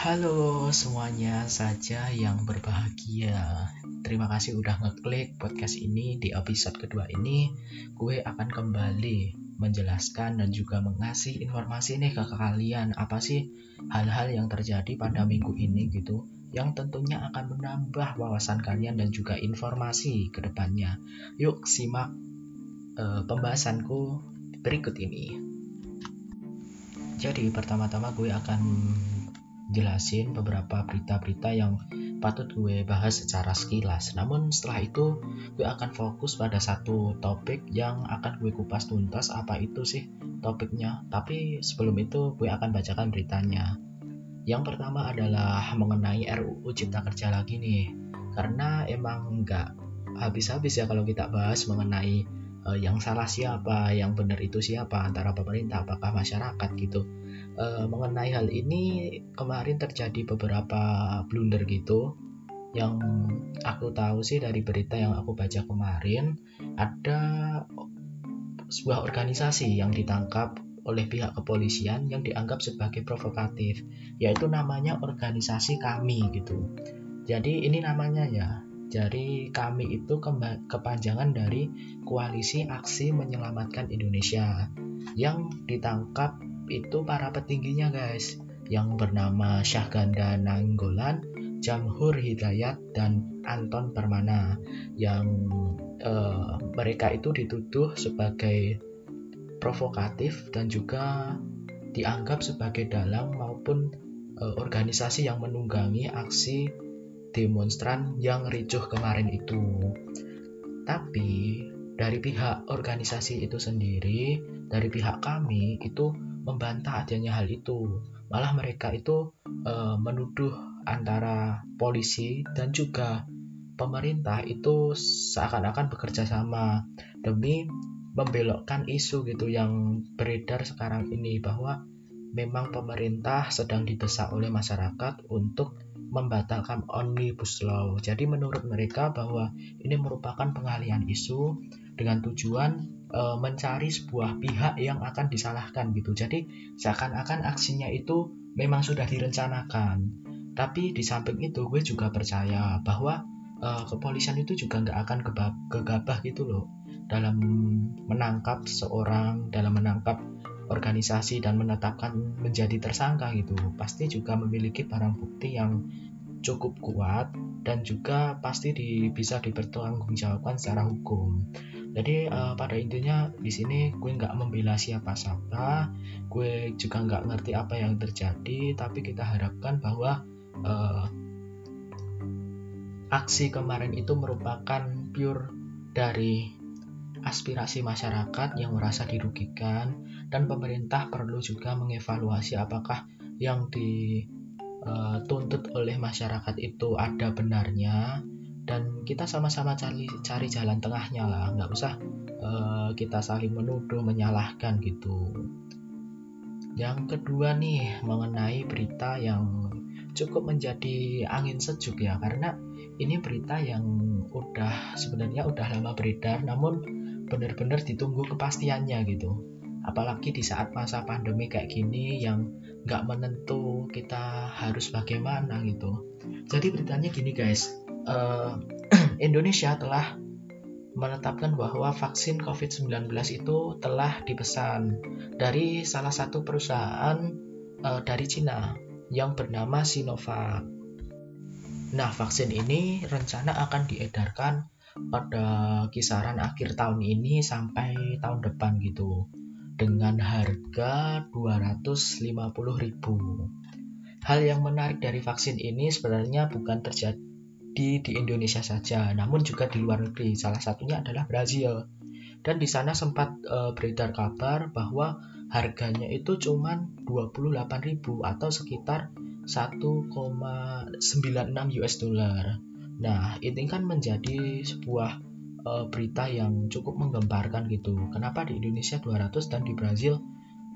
Halo semuanya saja yang berbahagia. Terima kasih udah ngeklik podcast ini di episode kedua ini. Gue akan kembali menjelaskan dan juga mengasih informasi nih ke kalian. Apa sih hal-hal yang terjadi pada minggu ini gitu Yang tentunya akan menambah wawasan kalian dan juga informasi ke depannya. Yuk simak uh, pembahasanku berikut ini Jadi pertama-tama gue akan jelasin beberapa berita-berita yang patut gue bahas secara sekilas. Namun setelah itu gue akan fokus pada satu topik yang akan gue kupas tuntas apa itu sih topiknya. Tapi sebelum itu gue akan bacakan beritanya. Yang pertama adalah mengenai RUU Cipta Kerja lagi nih. Karena emang nggak habis-habis ya kalau kita bahas mengenai uh, yang salah siapa, yang benar itu siapa antara pemerintah apakah masyarakat gitu. Uh, mengenai hal ini kemarin terjadi beberapa blunder gitu. Yang aku tahu sih dari berita yang aku baca kemarin ada sebuah organisasi yang ditangkap oleh pihak kepolisian yang dianggap sebagai provokatif yaitu namanya organisasi kami gitu. Jadi ini namanya ya jadi kami itu kepanjangan dari Koalisi Aksi Menyelamatkan Indonesia yang ditangkap itu para petingginya guys yang bernama Syahganda Nanggolan, Jamhur Hidayat dan Anton Permana yang uh, mereka itu dituduh sebagai provokatif dan juga dianggap sebagai dalang maupun uh, organisasi yang menunggangi aksi demonstran yang ricuh kemarin itu. Tapi dari pihak organisasi itu sendiri, dari pihak kami itu membantah adanya hal itu. Malah mereka itu e, menuduh antara polisi dan juga pemerintah itu seakan-akan bekerja sama demi membelokkan isu gitu yang beredar sekarang ini bahwa memang pemerintah sedang didesak oleh masyarakat untuk membatalkan omnibus law. Jadi menurut mereka bahwa ini merupakan pengalian isu dengan tujuan e, mencari sebuah pihak yang akan disalahkan gitu. Jadi seakan-akan aksinya itu memang sudah direncanakan. Tapi di samping itu gue juga percaya bahwa e, kepolisian itu juga nggak akan gegabah gitu loh dalam menangkap seorang, dalam menangkap organisasi dan menetapkan menjadi tersangka gitu. Pasti juga memiliki barang bukti yang cukup kuat dan juga pasti di, bisa dipertanggungjawabkan secara hukum jadi uh, pada intinya di sini gue nggak membela siapa-siapa gue juga nggak ngerti apa yang terjadi tapi kita harapkan bahwa uh, aksi kemarin itu merupakan pure dari aspirasi masyarakat yang merasa dirugikan dan pemerintah perlu juga mengevaluasi apakah yang dituntut eh, oleh masyarakat itu ada benarnya. Dan kita sama-sama cari cari jalan tengahnya lah. Nggak usah uh, kita saling menuduh menyalahkan gitu. Yang kedua nih mengenai berita yang cukup menjadi angin sejuk ya. Karena ini berita yang udah sebenarnya udah lama beredar namun benar-benar ditunggu kepastiannya gitu. Apalagi di saat masa pandemi kayak gini yang nggak menentu kita harus bagaimana gitu. Jadi beritanya gini guys. Uh, Indonesia telah menetapkan bahwa vaksin COVID-19 itu telah dipesan dari salah satu perusahaan uh, dari Cina yang bernama Sinovac. Nah, vaksin ini rencana akan diedarkan pada kisaran akhir tahun ini sampai tahun depan gitu dengan harga 250.000. Hal yang menarik dari vaksin ini sebenarnya bukan terjadi di Indonesia saja, namun juga di luar negeri. Salah satunya adalah Brazil. Dan di sana sempat e, beredar kabar bahwa harganya itu cuma 28.000 atau sekitar 1,96 US dollar. Nah, ini kan menjadi sebuah e, berita yang cukup menggemparkan gitu. Kenapa di Indonesia 200 dan di Brazil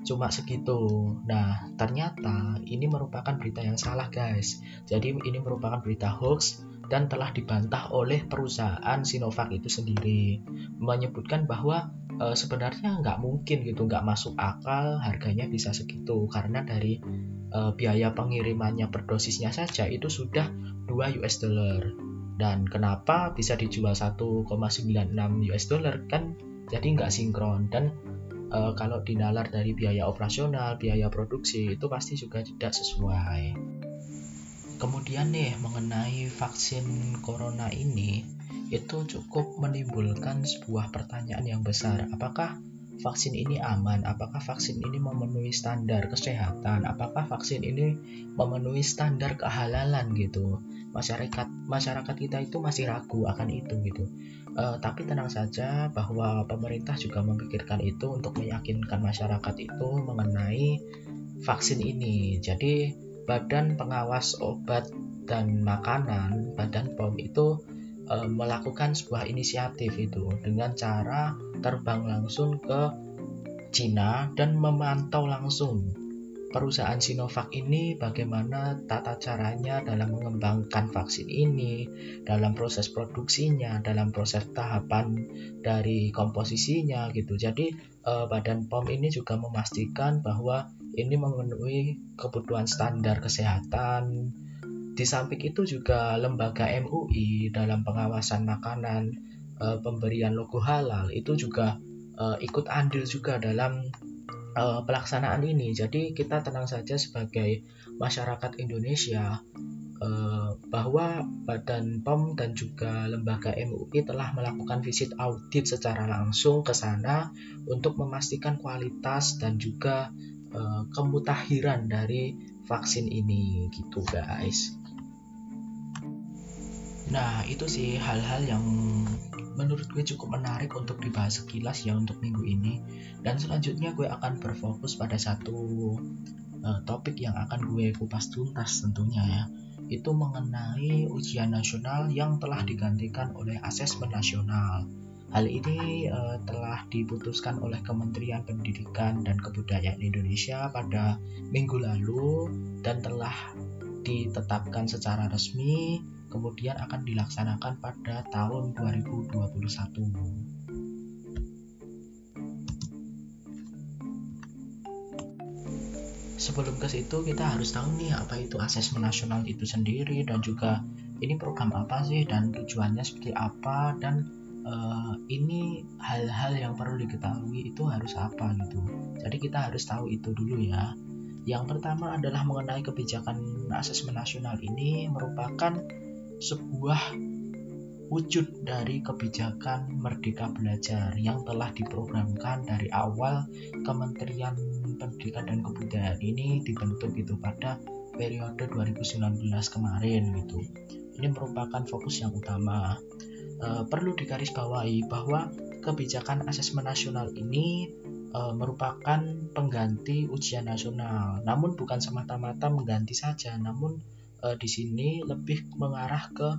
cuma segitu. Nah, ternyata ini merupakan berita yang salah, guys. Jadi ini merupakan berita hoax dan telah dibantah oleh perusahaan Sinovac itu sendiri menyebutkan bahwa uh, sebenarnya nggak mungkin gitu nggak masuk akal harganya bisa segitu karena dari uh, biaya pengirimannya per dosisnya saja itu sudah 2 US dollar dan kenapa bisa dijual 1,96 US dollar? Kan jadi nggak sinkron. Dan uh, kalau dinalar dari biaya operasional biaya produksi itu pasti juga tidak sesuai. Kemudian nih mengenai vaksin corona ini itu cukup menimbulkan sebuah pertanyaan yang besar. Apakah vaksin ini aman? Apakah vaksin ini memenuhi standar kesehatan? Apakah vaksin ini memenuhi standar kehalalan gitu? Masyarakat masyarakat kita itu masih ragu akan itu gitu. Uh, tapi tenang saja bahwa pemerintah juga memikirkan itu untuk meyakinkan masyarakat itu mengenai vaksin ini. Jadi Badan Pengawas Obat dan Makanan, Badan POM itu e, melakukan sebuah inisiatif itu dengan cara terbang langsung ke Cina dan memantau langsung perusahaan Sinovac ini bagaimana tata caranya dalam mengembangkan vaksin ini, dalam proses produksinya, dalam proses tahapan dari komposisinya gitu. Jadi eh, Badan POM ini juga memastikan bahwa ini memenuhi kebutuhan standar kesehatan, di samping itu juga lembaga MUI dalam pengawasan makanan e, pemberian logo halal itu juga e, ikut andil juga dalam e, pelaksanaan ini. Jadi kita tenang saja sebagai masyarakat Indonesia bahwa Badan POM dan juga lembaga MUI telah melakukan visit audit secara langsung ke sana untuk memastikan kualitas dan juga kemutahiran dari vaksin ini gitu guys. Nah, itu sih hal-hal yang menurut gue cukup menarik untuk dibahas sekilas ya untuk minggu ini. Dan selanjutnya gue akan berfokus pada satu uh, topik yang akan gue kupas tuntas tentunya ya. Itu mengenai ujian nasional yang telah digantikan oleh asesmen nasional. Hal ini uh, telah diputuskan oleh Kementerian Pendidikan dan Kebudayaan Indonesia pada minggu lalu dan telah ditetapkan secara resmi kemudian akan dilaksanakan pada tahun 2021. Sebelum ke situ kita harus tahu nih apa itu asesmen nasional itu sendiri dan juga ini program apa sih dan tujuannya seperti apa dan uh, ini hal-hal yang perlu diketahui itu harus apa gitu. Jadi kita harus tahu itu dulu ya. Yang pertama adalah mengenai kebijakan asesmen nasional ini merupakan sebuah wujud dari kebijakan Merdeka Belajar yang telah diprogramkan dari awal Kementerian Pendidikan dan Kebudayaan ini dibentuk itu pada periode 2019 kemarin gitu. Ini merupakan fokus yang utama. E, perlu digarisbawahi bahwa kebijakan asesmen nasional ini e, merupakan pengganti ujian nasional. Namun bukan semata-mata mengganti saja, namun e, di sini lebih mengarah ke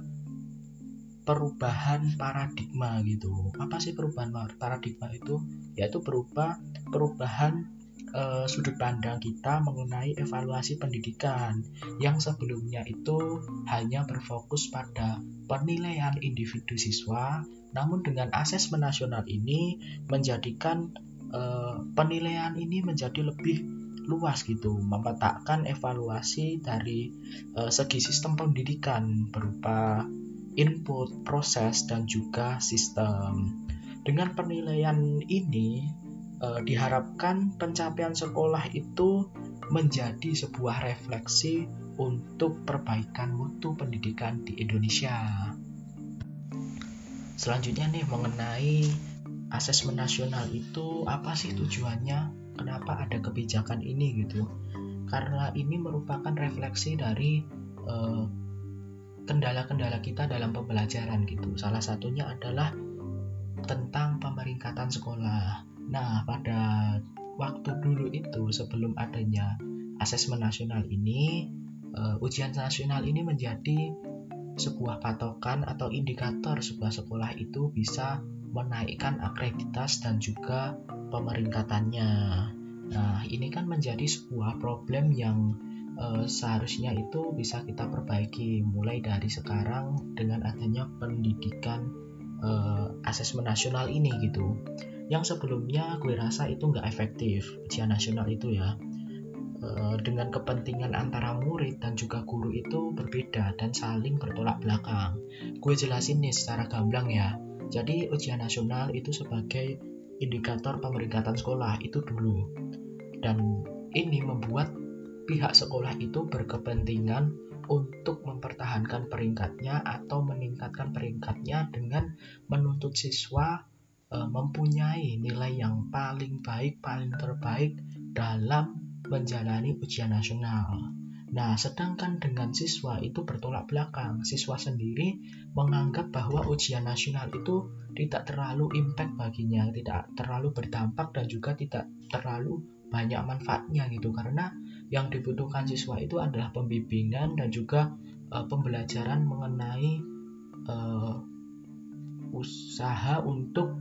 perubahan paradigma gitu. Apa sih perubahan paradigma itu? Yaitu berupa perubahan e, sudut pandang kita mengenai evaluasi pendidikan yang sebelumnya itu hanya berfokus pada penilaian individu siswa, namun dengan asesmen nasional ini menjadikan Eh, penilaian ini menjadi lebih luas gitu, memetakan evaluasi dari uh, segi sistem pendidikan berupa input, proses, dan juga sistem. Dengan penilaian ini uh, diharapkan pencapaian sekolah itu menjadi sebuah refleksi untuk perbaikan mutu pendidikan di Indonesia. Selanjutnya nih mengenai asesmen nasional itu apa sih tujuannya kenapa ada kebijakan ini gitu. Karena ini merupakan refleksi dari eh, kendala-kendala kita dalam pembelajaran gitu. Salah satunya adalah tentang pemeringkatan sekolah. Nah pada waktu dulu itu sebelum adanya asesmen nasional ini uh, ujian nasional ini menjadi sebuah patokan atau indikator sebuah sekolah itu bisa menaikkan akreditas dan juga pemeringkatannya. Nah, ini kan menjadi sebuah problem yang uh, seharusnya itu bisa kita perbaiki mulai dari sekarang dengan adanya pendidikan uh, asesmen nasional ini gitu. yang sebelumnya gue rasa itu nggak efektif ujian nasional itu ya e, dengan kepentingan antara murid dan juga guru itu berbeda dan saling bertolak belakang gue jelasin nih secara gamblang ya jadi ujian nasional itu sebagai indikator pemeringkatan sekolah itu dulu dan ini membuat pihak sekolah itu berkepentingan untuk mempertahankan peringkatnya atau meningkatkan peringkatnya dengan menuntut siswa e, mempunyai nilai yang paling baik, paling terbaik dalam menjalani ujian nasional. Nah, sedangkan dengan siswa itu bertolak belakang. Siswa sendiri menganggap bahwa ujian nasional itu tidak terlalu impact baginya, tidak terlalu berdampak dan juga tidak terlalu banyak manfaatnya gitu karena yang dibutuhkan siswa itu adalah pembimbingan dan juga uh, pembelajaran mengenai uh, usaha untuk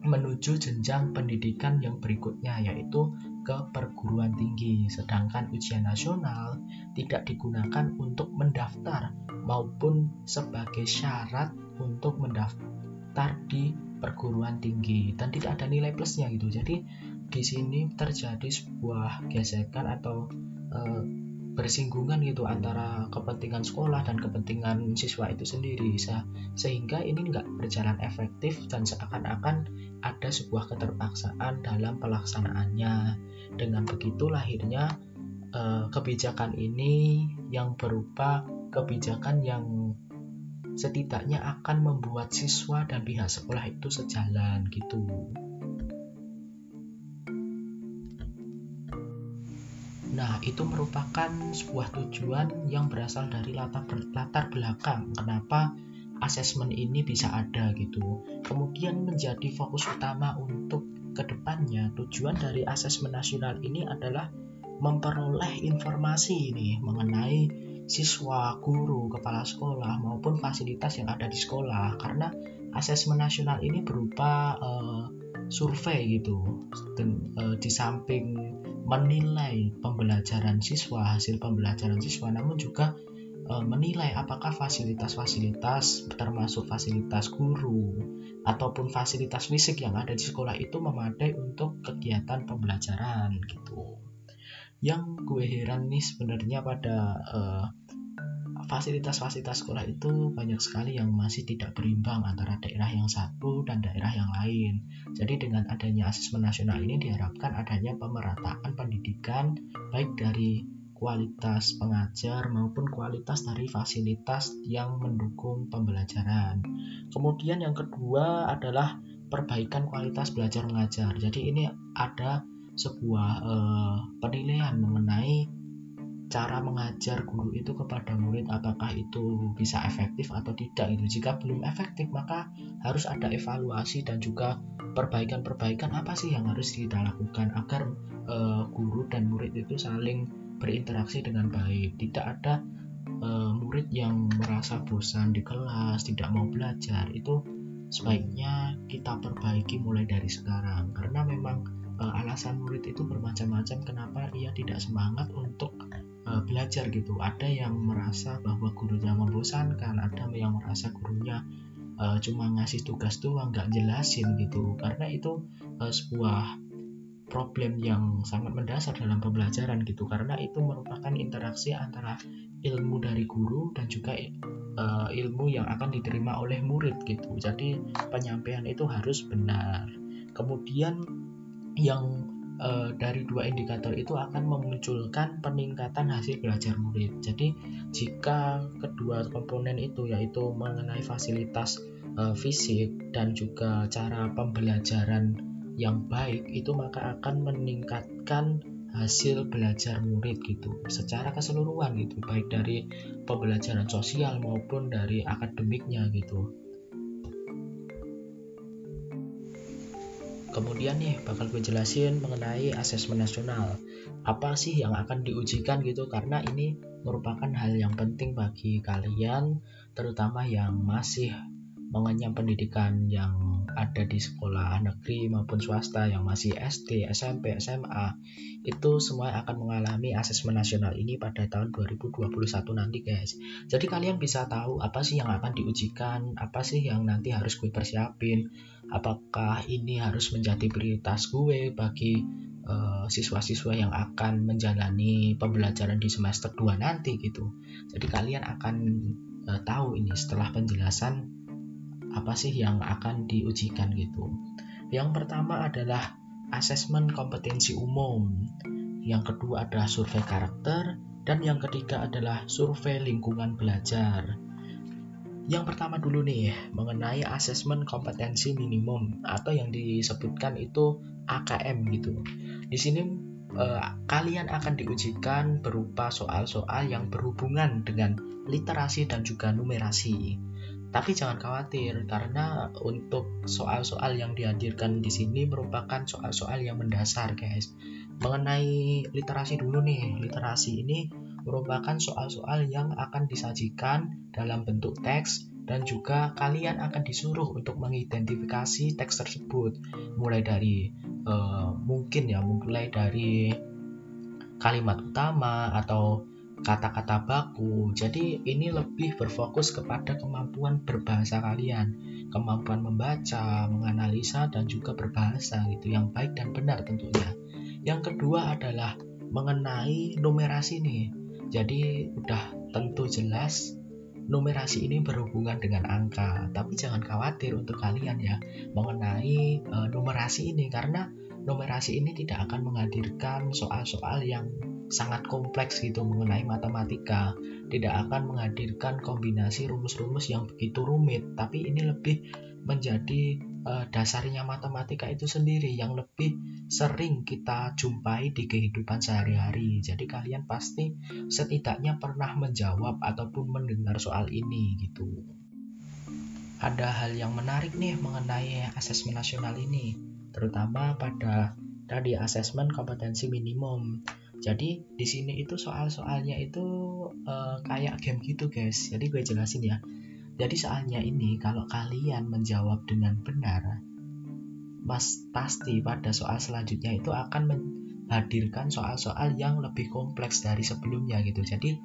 menuju jenjang pendidikan yang berikutnya yaitu ke perguruan tinggi sedangkan ujian nasional tidak digunakan untuk mendaftar maupun sebagai syarat untuk mendaftar di perguruan tinggi. Dan tidak ada nilai plusnya gitu. Jadi di sini terjadi sebuah gesekan atau e, bersinggungan gitu antara kepentingan sekolah dan kepentingan siswa itu sendiri. Sehingga ini nggak berjalan efektif dan seakan-akan ada sebuah keterpaksaan dalam pelaksanaannya dengan begitu lahirnya e, kebijakan ini yang berupa kebijakan yang setidaknya akan membuat siswa dan pihak sekolah itu sejalan gitu. Nah, itu merupakan sebuah tujuan yang berasal dari latar, latar belakang kenapa asesmen ini bisa ada gitu. Kemudian menjadi fokus utama untuk ke depannya tujuan dari asesmen nasional ini adalah memperoleh informasi ini mengenai siswa, guru, kepala sekolah maupun fasilitas yang ada di sekolah. Karena asesmen nasional ini berupa uh, survei gitu dan uh, di samping menilai pembelajaran siswa, hasil pembelajaran siswa, namun juga menilai apakah fasilitas-fasilitas termasuk fasilitas guru ataupun fasilitas fisik yang ada di sekolah itu memadai untuk kegiatan pembelajaran gitu. Yang gue heran nih sebenarnya pada e, fasilitas-fasilitas sekolah itu banyak sekali yang masih tidak berimbang antara daerah yang satu dan daerah yang lain. Jadi dengan adanya asesmen nasional ini diharapkan adanya pemerataan pendidikan baik dari kualitas pengajar maupun kualitas dari fasilitas yang mendukung pembelajaran. Kemudian yang kedua adalah perbaikan kualitas belajar mengajar. Jadi ini ada sebuah uh, penilaian mengenai cara mengajar guru itu kepada murid apakah itu bisa efektif atau tidak itu jika belum efektif maka harus ada evaluasi dan juga perbaikan-perbaikan apa sih yang harus kita lakukan agar uh, guru dan murid itu saling berinteraksi dengan baik. Tidak ada uh, murid yang merasa bosan di kelas tidak mau belajar. Itu sebaiknya kita perbaiki mulai dari sekarang. Karena memang uh, alasan murid itu bermacam-macam kenapa ia tidak semangat untuk uh, belajar gitu. Ada yang merasa bahwa gurunya membosankan ada yang merasa gurunya uh, cuma ngasih tugas doang nggak jelasin gitu. Karena itu uh, sebuah problem yang sangat mendasar dalam pembelajaran gitu. Karena itu merupakan interaksi antara ilmu dari guru dan juga uh, ilmu yang akan diterima oleh murid gitu. Jadi penyampaian itu harus benar. Kemudian yang uh, dari dua indikator itu akan memunculkan peningkatan hasil belajar murid. Jadi jika kedua komponen itu yaitu mengenai fasilitas uh, fisik dan juga cara pembelajaran yang baik itu maka akan meningkatkan hasil belajar murid gitu. Secara keseluruhan gitu baik dari pembelajaran sosial maupun dari akademiknya gitu. Kemudian nih bakal gue jelasin mengenai asesmen nasional. Apa sih yang akan diujikan gitu? Karena ini merupakan hal yang penting bagi kalian terutama yang masih mengenyam pendidikan yang ada di sekolah negeri maupun swasta yang masih SD, SMP, SMA itu semua akan mengalami asesmen nasional ini pada tahun 2021 nanti guys. Jadi kalian bisa tahu apa sih yang akan diujikan, apa sih yang nanti harus gue persiapin, apakah ini harus menjadi prioritas gue bagi uh, siswa-siswa yang akan menjalani pembelajaran di semester 2 nanti gitu. Jadi kalian akan uh, tahu ini setelah penjelasan apa sih yang akan diujikan gitu. Yang pertama adalah asesmen kompetensi umum. Yang kedua adalah survei karakter dan yang ketiga adalah survei lingkungan belajar. Yang pertama dulu nih mengenai asesmen kompetensi minimum atau yang disebutkan itu AKM gitu. Di sini eh, kalian akan diujikan berupa soal-soal yang berhubungan dengan literasi dan juga numerasi. Tapi jangan khawatir karena untuk soal-soal yang dihadirkan di sini merupakan soal-soal yang mendasar, guys. Mengenai literasi dulu nih, literasi ini merupakan soal-soal yang akan disajikan dalam bentuk teks dan juga kalian akan disuruh untuk mengidentifikasi teks tersebut mulai dari uh, mungkin ya mulai dari kalimat utama atau kata-kata baku. Jadi ini lebih berfokus kepada kemampuan berbahasa kalian. Kemampuan membaca menganalisa dan juga berbahasa gitu yang baik dan benar tentunya. Yang kedua adalah mengenai numerasi nih. Jadi udah tentu jelas numerasi ini berhubungan dengan angka, tapi jangan khawatir untuk kalian ya mengenai e, numerasi ini. Karena numerasi ini tidak akan menghadirkan soal-soal yang sangat kompleks gitu mengenai matematika, tidak akan menghadirkan kombinasi rumus-rumus yang begitu rumit, tapi ini lebih menjadi uh, dasarnya matematika itu sendiri yang lebih sering kita jumpai di kehidupan sehari-hari. Jadi kalian pasti setidaknya pernah menjawab ataupun mendengar soal ini gitu. Ada hal yang menarik nih mengenai asesmen nasional ini, terutama pada tadi asesmen kompetensi minimum. Jadi di sini itu soal-soalnya itu uh, kayak game gitu guys. Jadi gue jelasin ya jadi soalnya ini kalau kalian menjawab dengan benar, mas pasti pada soal selanjutnya itu akan menghadirkan soal-soal yang lebih kompleks dari sebelumnya gitu. Jadi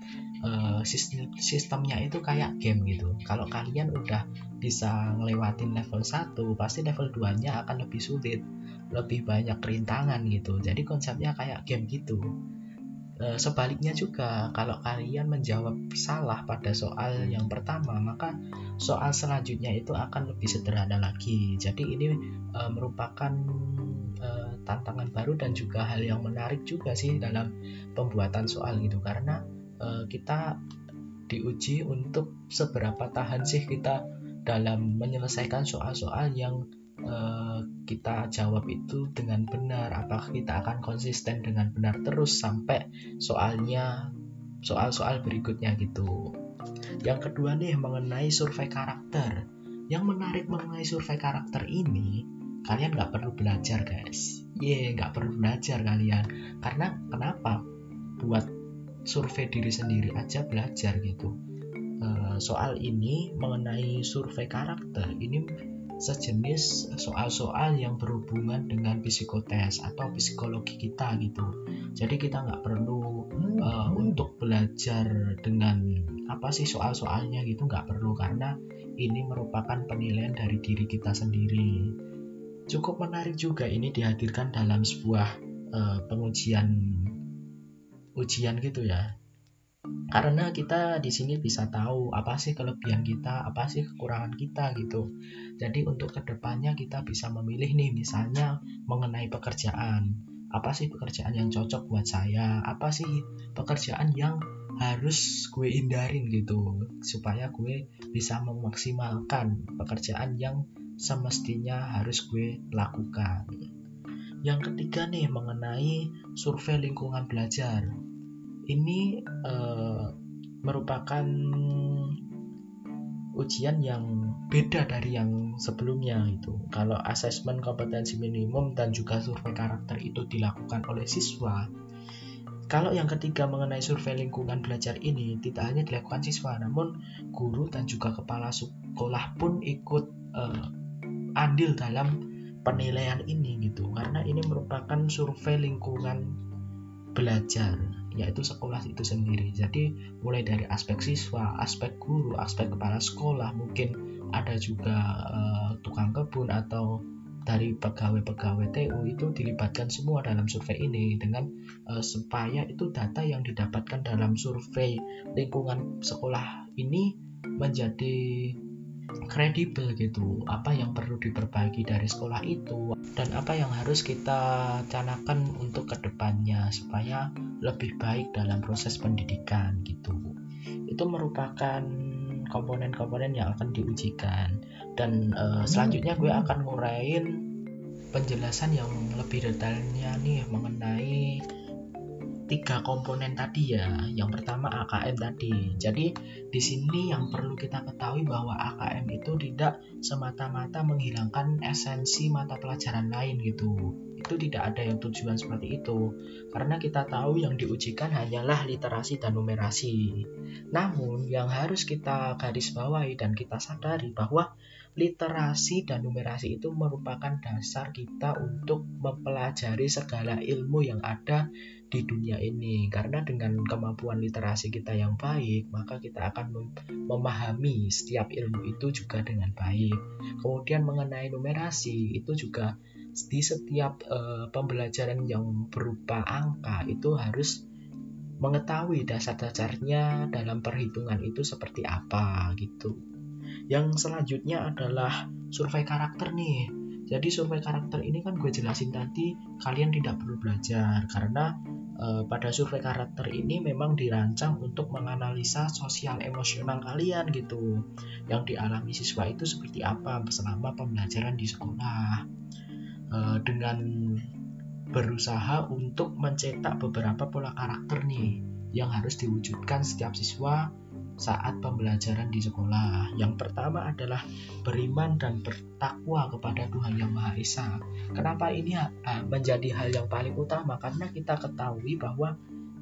uh, sistem sistemnya itu kayak game gitu. Kalau kalian udah bisa ngelewatin level 1, pasti level 2-nya akan lebih sulit, lebih banyak rintangan gitu. Jadi konsepnya kayak game gitu. E, sebaliknya juga, kalau kalian menjawab salah pada soal yang pertama, maka soal selanjutnya itu akan lebih sederhana lagi. Jadi ini e, merupakan tantangan baru dan juga hal yang menarik juga sih dalam pembuatan soal gitu karena e, kita diuji untuk seberapa tahan sih kita dalam menyelesaikan soal-soal yang uh, kita jawab itu dengan benar. Apakah kita akan konsisten dengan benar terus sampai soalnya soal-soal berikutnya gitu. Yang kedua nih mengenai survei karakter. Yang menarik mengenai survei karakter ini kalian nggak perlu belajar guys. Ye yeah, nggak perlu belajar kalian. Karena kenapa? Buat survei diri sendiri aja belajar gitu uh, soal ini mengenai survei karakter ini sejenis soal-soal yang berhubungan dengan psikotes atau psikologi kita gitu. Jadi kita nggak perlu uh, untuk belajar dengan apa sih soal-soalnya gitu nggak perlu karena ini merupakan penilaian dari diri kita sendiri. Cukup menarik juga ini dihadirkan dalam sebuah uh, pengujian ujian gitu ya karena kita di sini bisa tahu apa sih kelebihan kita, apa sih kekurangan kita gitu. Jadi untuk ke depannya kita bisa memilih nih misalnya mengenai pekerjaan, apa sih pekerjaan yang cocok buat saya, apa sih pekerjaan yang harus gue hindarin gitu supaya gue bisa memaksimalkan pekerjaan yang semestinya harus gue lakukan. Yang ketiga nih mengenai survei lingkungan belajar ini uh, merupakan ujian yang beda dari yang sebelumnya itu. Kalau asesmen kompetensi minimum dan juga survei karakter itu dilakukan oleh siswa, kalau yang ketiga mengenai survei lingkungan belajar ini tidak hanya dilakukan siswa, namun guru dan juga kepala sekolah pun ikut uh, andil dalam penilaian ini gitu. Karena ini merupakan survei lingkungan belajar yaitu sekolah itu sendiri. Jadi mulai dari aspek siswa, aspek guru, aspek kepala sekolah, mungkin ada juga uh, tukang kebun atau dari pegawai-pegawai TU itu dilibatkan semua dalam survei ini dengan uh, supaya itu data yang didapatkan dalam survei lingkungan sekolah ini menjadi kredibel gitu. Apa yang perlu diperbaiki dari sekolah itu dan apa yang harus kita canakan untuk ke depannya supaya lebih baik dalam proses pendidikan gitu. Itu merupakan komponen-komponen yang akan diujikan. Dan uh, selanjutnya gue akan ngurain penjelasan yang lebih detailnya nih mengenai tiga komponen tadi ya. Yang pertama AKM tadi. Jadi di sini yang perlu kita ketahui bahwa AKM itu tidak semata-mata menghilangkan esensi mata pelajaran lain gitu. Itu tidak ada yang tujuan seperti itu. Karena kita tahu yang diujikan hanyalah literasi dan numerasi. Namun yang harus kita garis bawahi dan kita sadari bahwa literasi dan numerasi itu merupakan dasar kita untuk mempelajari segala ilmu yang ada di dunia ini. Karena dengan kemampuan literasi kita yang baik maka kita akan mem memahami setiap ilmu itu juga dengan baik. Kemudian mengenai numerasi itu juga di setiap uh, pembelajaran yang berupa angka itu harus mengetahui dasar-dasarnya dalam perhitungan itu seperti apa gitu yang selanjutnya adalah survei karakter nih jadi survei karakter ini kan gue jelasin tadi kalian tidak perlu belajar karena e, pada survei karakter ini memang dirancang untuk menganalisa sosial emosional kalian gitu. Yang dialami siswa itu seperti apa selama pembelajaran di sekolah. E, dengan berusaha untuk mencetak beberapa pola karakter nih yang harus diwujudkan setiap siswa saat pembelajaran di sekolah. Yang pertama adalah beriman dan bertakwa kepada Tuhan Yang Maha Esa. Kenapa ini menjadi hal yang paling utama? Karena kita ketahui bahwa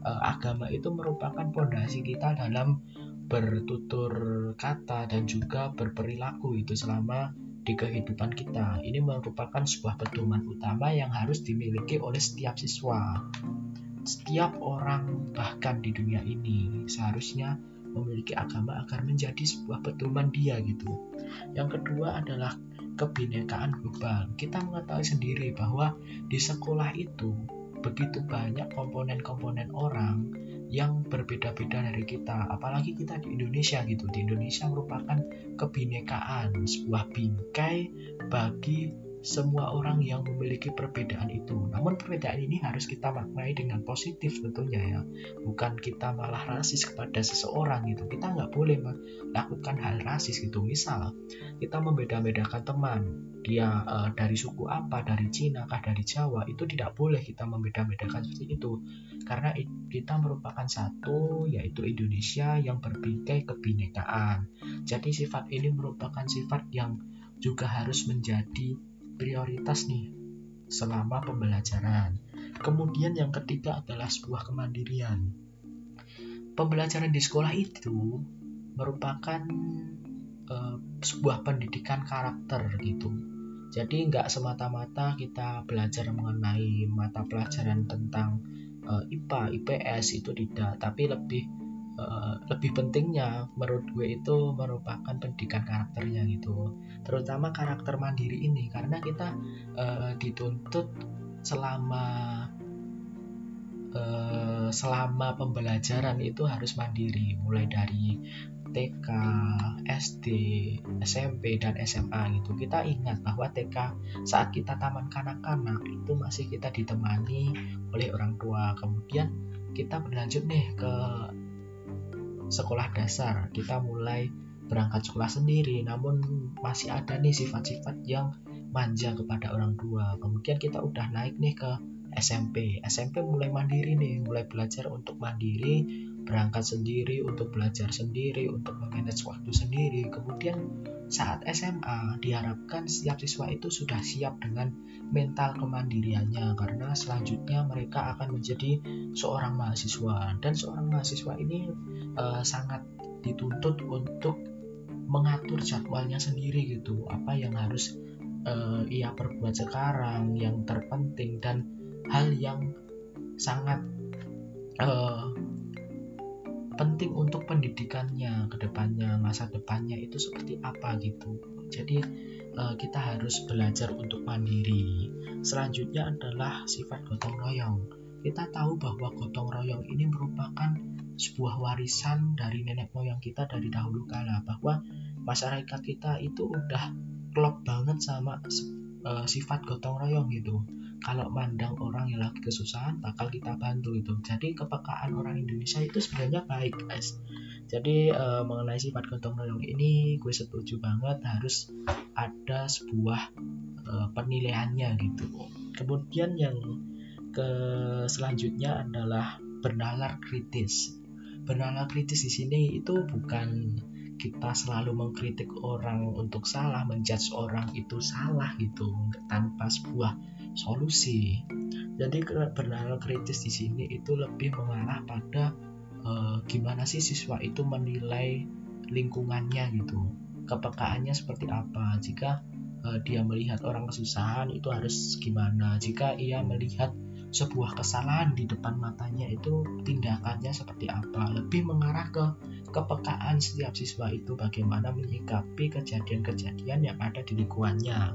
uh, agama itu merupakan pondasi kita dalam bertutur kata dan juga berperilaku itu selama di kehidupan kita. Ini merupakan sebuah pedoman utama yang harus dimiliki oleh setiap siswa. Setiap orang bahkan di dunia ini seharusnya memiliki agama agar menjadi sebuah pedoman dia gitu. Yang kedua adalah kebinekaan global. Kita mengetahui sendiri bahwa di sekolah itu begitu banyak komponen-komponen orang yang berbeda-beda dari kita apalagi kita di Indonesia gitu di Indonesia merupakan kebinekaan sebuah bingkai bagi semua orang yang memiliki perbedaan itu. Namun perbedaan ini harus kita maknai dengan positif tentunya ya. Bukan kita malah rasis kepada seseorang gitu. Kita nggak boleh melakukan hal rasis gitu. Misal kita membeda-bedakan teman, dia uh, dari suku apa, dari Cina kah, dari Jawa, itu tidak boleh kita membeda-bedakan seperti itu. Karena kita merupakan satu, yaitu Indonesia yang berbingkai kebinekaan. Jadi sifat ini merupakan sifat yang juga harus menjadi prioritas nih selama pembelajaran. Kemudian yang ketiga adalah sebuah kemandirian. Pembelajaran di sekolah itu merupakan uh, sebuah pendidikan karakter gitu. Jadi nggak semata-mata kita belajar mengenai mata pelajaran tentang uh, IPA, IPS itu tidak, tapi lebih uh, lebih pentingnya menurut gue itu merupakan pendidikan karakternya gitu terutama karakter mandiri ini karena kita uh, dituntut selama uh, selama pembelajaran itu harus mandiri mulai dari TK, SD, SMP dan SMA gitu. Kita ingat bahwa TK saat kita taman kanak-kanak itu masih kita ditemani oleh orang tua. Kemudian kita berlanjut nih ke sekolah dasar. Kita mulai berangkat sekolah sendiri namun masih ada nih sifat-sifat yang manja kepada orang tua. Kemudian kita udah naik nih ke SMP SMP mulai mandiri nih mulai belajar untuk mandiri berangkat sendiri untuk belajar sendiri untuk memanage waktu sendiri. Kemudian saat SMA diharapkan setiap siswa itu sudah siap dengan mental kemandiriannya karena selanjutnya mereka akan menjadi seorang mahasiswa. Dan seorang mahasiswa ini uh, sangat dituntut untuk mengatur jadwalnya sendiri gitu. Apa yang harus uh, ia perbuat sekarang yang terpenting dan hal yang sangat uh, penting untuk pendidikannya ke depannya masa depannya itu seperti apa gitu. Jadi uh, kita harus belajar untuk mandiri. Selanjutnya adalah sifat gotong royong. Kita tahu bahwa gotong royong ini merupakan sebuah warisan dari nenek moyang kita dari dahulu kala bahwa masyarakat kita itu udah klop banget sama uh, sifat gotong royong gitu kalau mandang orang yang lagi kesusahan bakal kita bantu itu jadi kepekaan orang Indonesia itu sebenarnya baik guys. Jadi e, mengenai sifat gotong royong ini gue setuju banget harus ada sebuah e, penilaiannya gitu. Kemudian yang ke selanjutnya adalah bernalar kritis. Bernalar kritis di sini itu bukan kita selalu mengkritik orang untuk salah, menjudge orang itu salah gitu, tanpa sebuah solusi. Jadi bernalar kritis di sini itu lebih mengarah pada uh, gimana sih siswa itu menilai lingkungannya gitu, kepekaannya seperti apa. Jika uh, dia melihat orang kesusahan itu harus gimana. Jika ia melihat sebuah kesalahan di depan matanya itu tindakannya seperti apa lebih mengarah ke kepekaan setiap siswa itu bagaimana menyikapi kejadian-kejadian yang ada di lingkungannya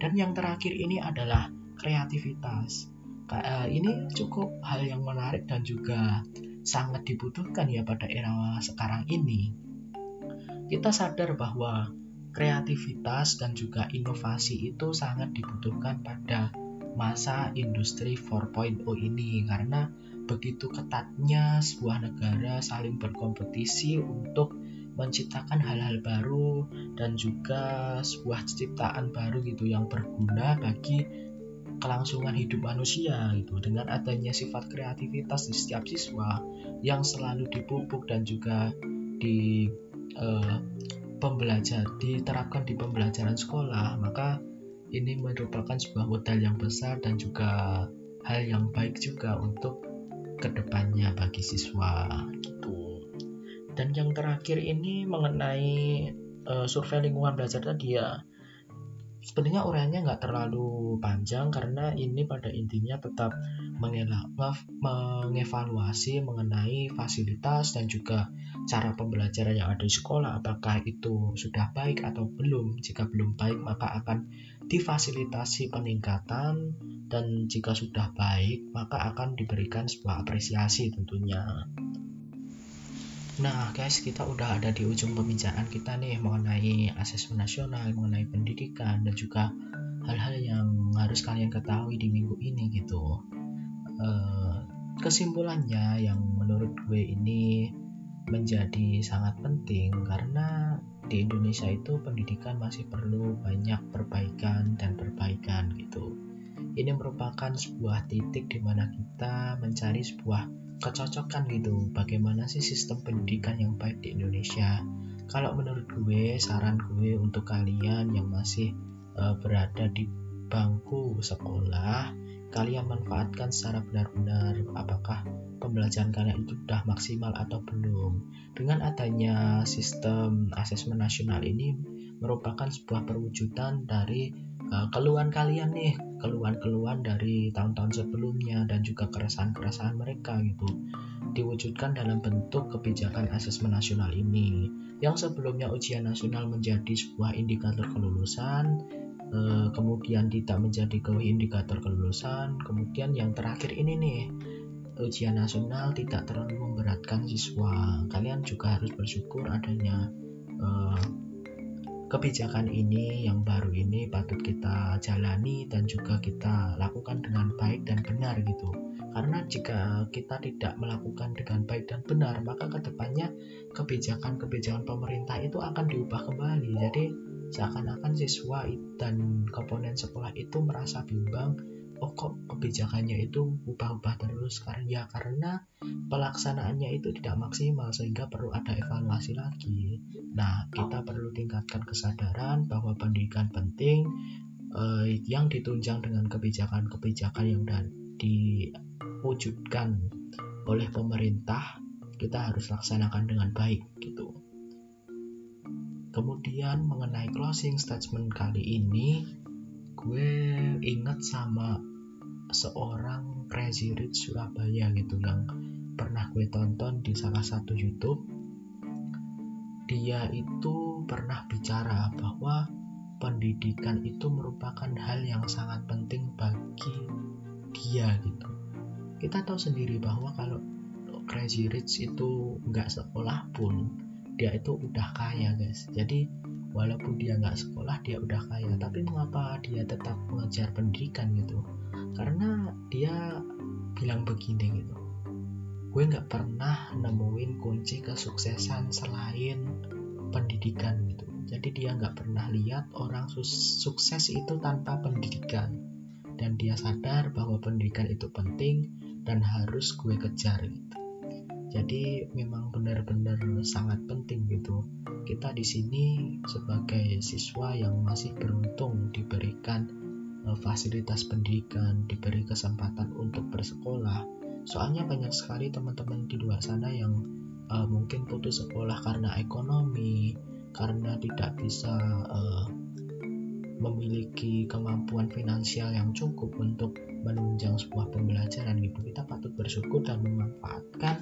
dan yang terakhir ini adalah kreativitas. Eh, ini cukup hal yang menarik dan juga sangat dibutuhkan ya pada era sekarang ini. Kita sadar bahwa kreativitas dan juga inovasi itu sangat dibutuhkan pada masa industri 4.0 ini karena begitu ketatnya sebuah negara saling berkompetisi untuk menciptakan hal-hal baru dan juga sebuah ciptaan baru gitu yang berguna bagi kelangsungan hidup manusia gitu dengan adanya sifat kreativitas di setiap siswa yang selalu dipupuk dan juga di uh, pembelajar diterapkan di pembelajaran sekolah maka ini merupakan sebuah modal yang besar dan juga hal yang baik juga untuk ke depannya bagi siswa gitu. Dan yang terakhir ini mengenai uh, survei lingkungan belajar tadi ya sebenarnya uraiannya nggak terlalu panjang karena ini pada intinya tetap mengevaluasi mengenai fasilitas dan juga cara pembelajaran yang ada di sekolah. Apakah itu sudah baik atau belum? Jika belum baik maka akan difasilitasi peningkatan dan jika sudah baik maka akan diberikan sebuah apresiasi tentunya Nah, guys, kita udah ada di ujung pembicaraan kita nih mengenai asesmen nasional, mengenai pendidikan, dan juga hal-hal yang harus kalian ketahui di minggu ini gitu. Uh, kesimpulannya yang menurut gue ini menjadi sangat penting karena di Indonesia itu pendidikan masih perlu banyak perbaikan dan perbaikan gitu. Ini merupakan sebuah titik di mana kita mencari sebuah kecocokan gitu. Bagaimana sih sistem pendidikan yang baik di Indonesia? Kalau menurut gue saran gue untuk kalian yang masih uh, berada di bangku sekolah kalian manfaatkan secara benar-benar apakah pembelajaran kalian itu sudah maksimal atau belum. Dengan adanya sistem asesmen nasional ini merupakan sebuah perwujudan dari uh, keluhan kalian nih keluhan-keluhan dari tahun-tahun sebelumnya dan juga keresahan-keresahan mereka gitu diwujudkan dalam bentuk kebijakan asesmen nasional ini. Yang sebelumnya ujian nasional menjadi sebuah indikator kelulusan eh, kemudian tidak menjadi indikator kelulusan kemudian yang terakhir ini nih ujian nasional tidak terlalu memberatkan siswa. Kalian juga harus bersyukur adanya eh, kebijakan ini yang baru ini patut kita jalani dan juga kita lakukan dengan baik dan benar gitu. Karena jika kita tidak melakukan dengan baik dan benar maka ke depannya kebijakan-kebijakan pemerintah itu akan diubah kembali. Jadi seakan-akan siswa dan komponen sekolah itu merasa bimbang oh kok kebijakannya itu ubah-ubah terus karena ya karena pelaksanaannya itu tidak maksimal sehingga perlu ada evaluasi lagi. Nah, kita perlu tingkatkan kesadaran bahwa pendidikan penting eh, yang ditunjang dengan kebijakan-kebijakan yang diwujudkan oleh pemerintah kita harus laksanakan dengan baik gitu. Kemudian mengenai closing statement kali ini gue ingat sama seorang Crazy Rich Surabaya gitu yang pernah gue tonton di salah satu YouTube. Dia itu pernah bicara bahwa pendidikan itu merupakan hal yang sangat penting bagi dia gitu. Kita tahu sendiri bahwa kalau Crazy Rich itu nggak sekolah pun dia itu udah kaya guys. Jadi walaupun dia nggak sekolah dia udah kaya. Tapi mengapa dia tetap mengejar pendidikan gitu karena dia bilang begini gitu. Gue nggak pernah nemuin kunci kesuksesan selain pendidikan gitu. Jadi dia nggak pernah lihat orang sukses itu tanpa pendidikan. Dan dia sadar bahwa pendidikan itu penting dan harus gue kejar gitu. Jadi memang benar-benar sangat penting gitu. Kita di sini sebagai siswa yang masih beruntung fasilitas pendidikan diberi kesempatan untuk bersekolah. Soalnya banyak sekali teman-teman di luar sana yang uh, mungkin putus sekolah karena ekonomi karena tidak bisa uh, memiliki kemampuan finansial yang cukup untuk menunjang sebuah pembelajaran gitu. Kita patut bersyukur dan memanfaatkan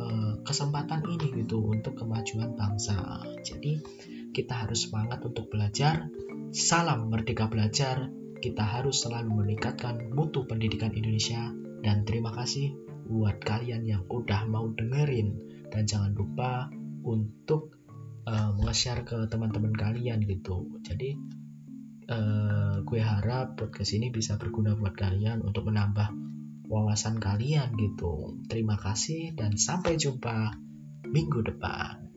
uh, kesempatan ini gitu untuk kemajuan bangsa. Jadi kita harus semangat untuk belajar. Salam merdeka belajar kita harus selalu meningkatkan mutu pendidikan Indonesia dan terima kasih buat kalian yang udah mau dengerin dan jangan lupa untuk uh, nge-share ke teman-teman kalian gitu. Jadi uh, gue harap podcast ini bisa berguna buat kalian untuk menambah wawasan kalian gitu. Terima kasih dan sampai jumpa minggu depan.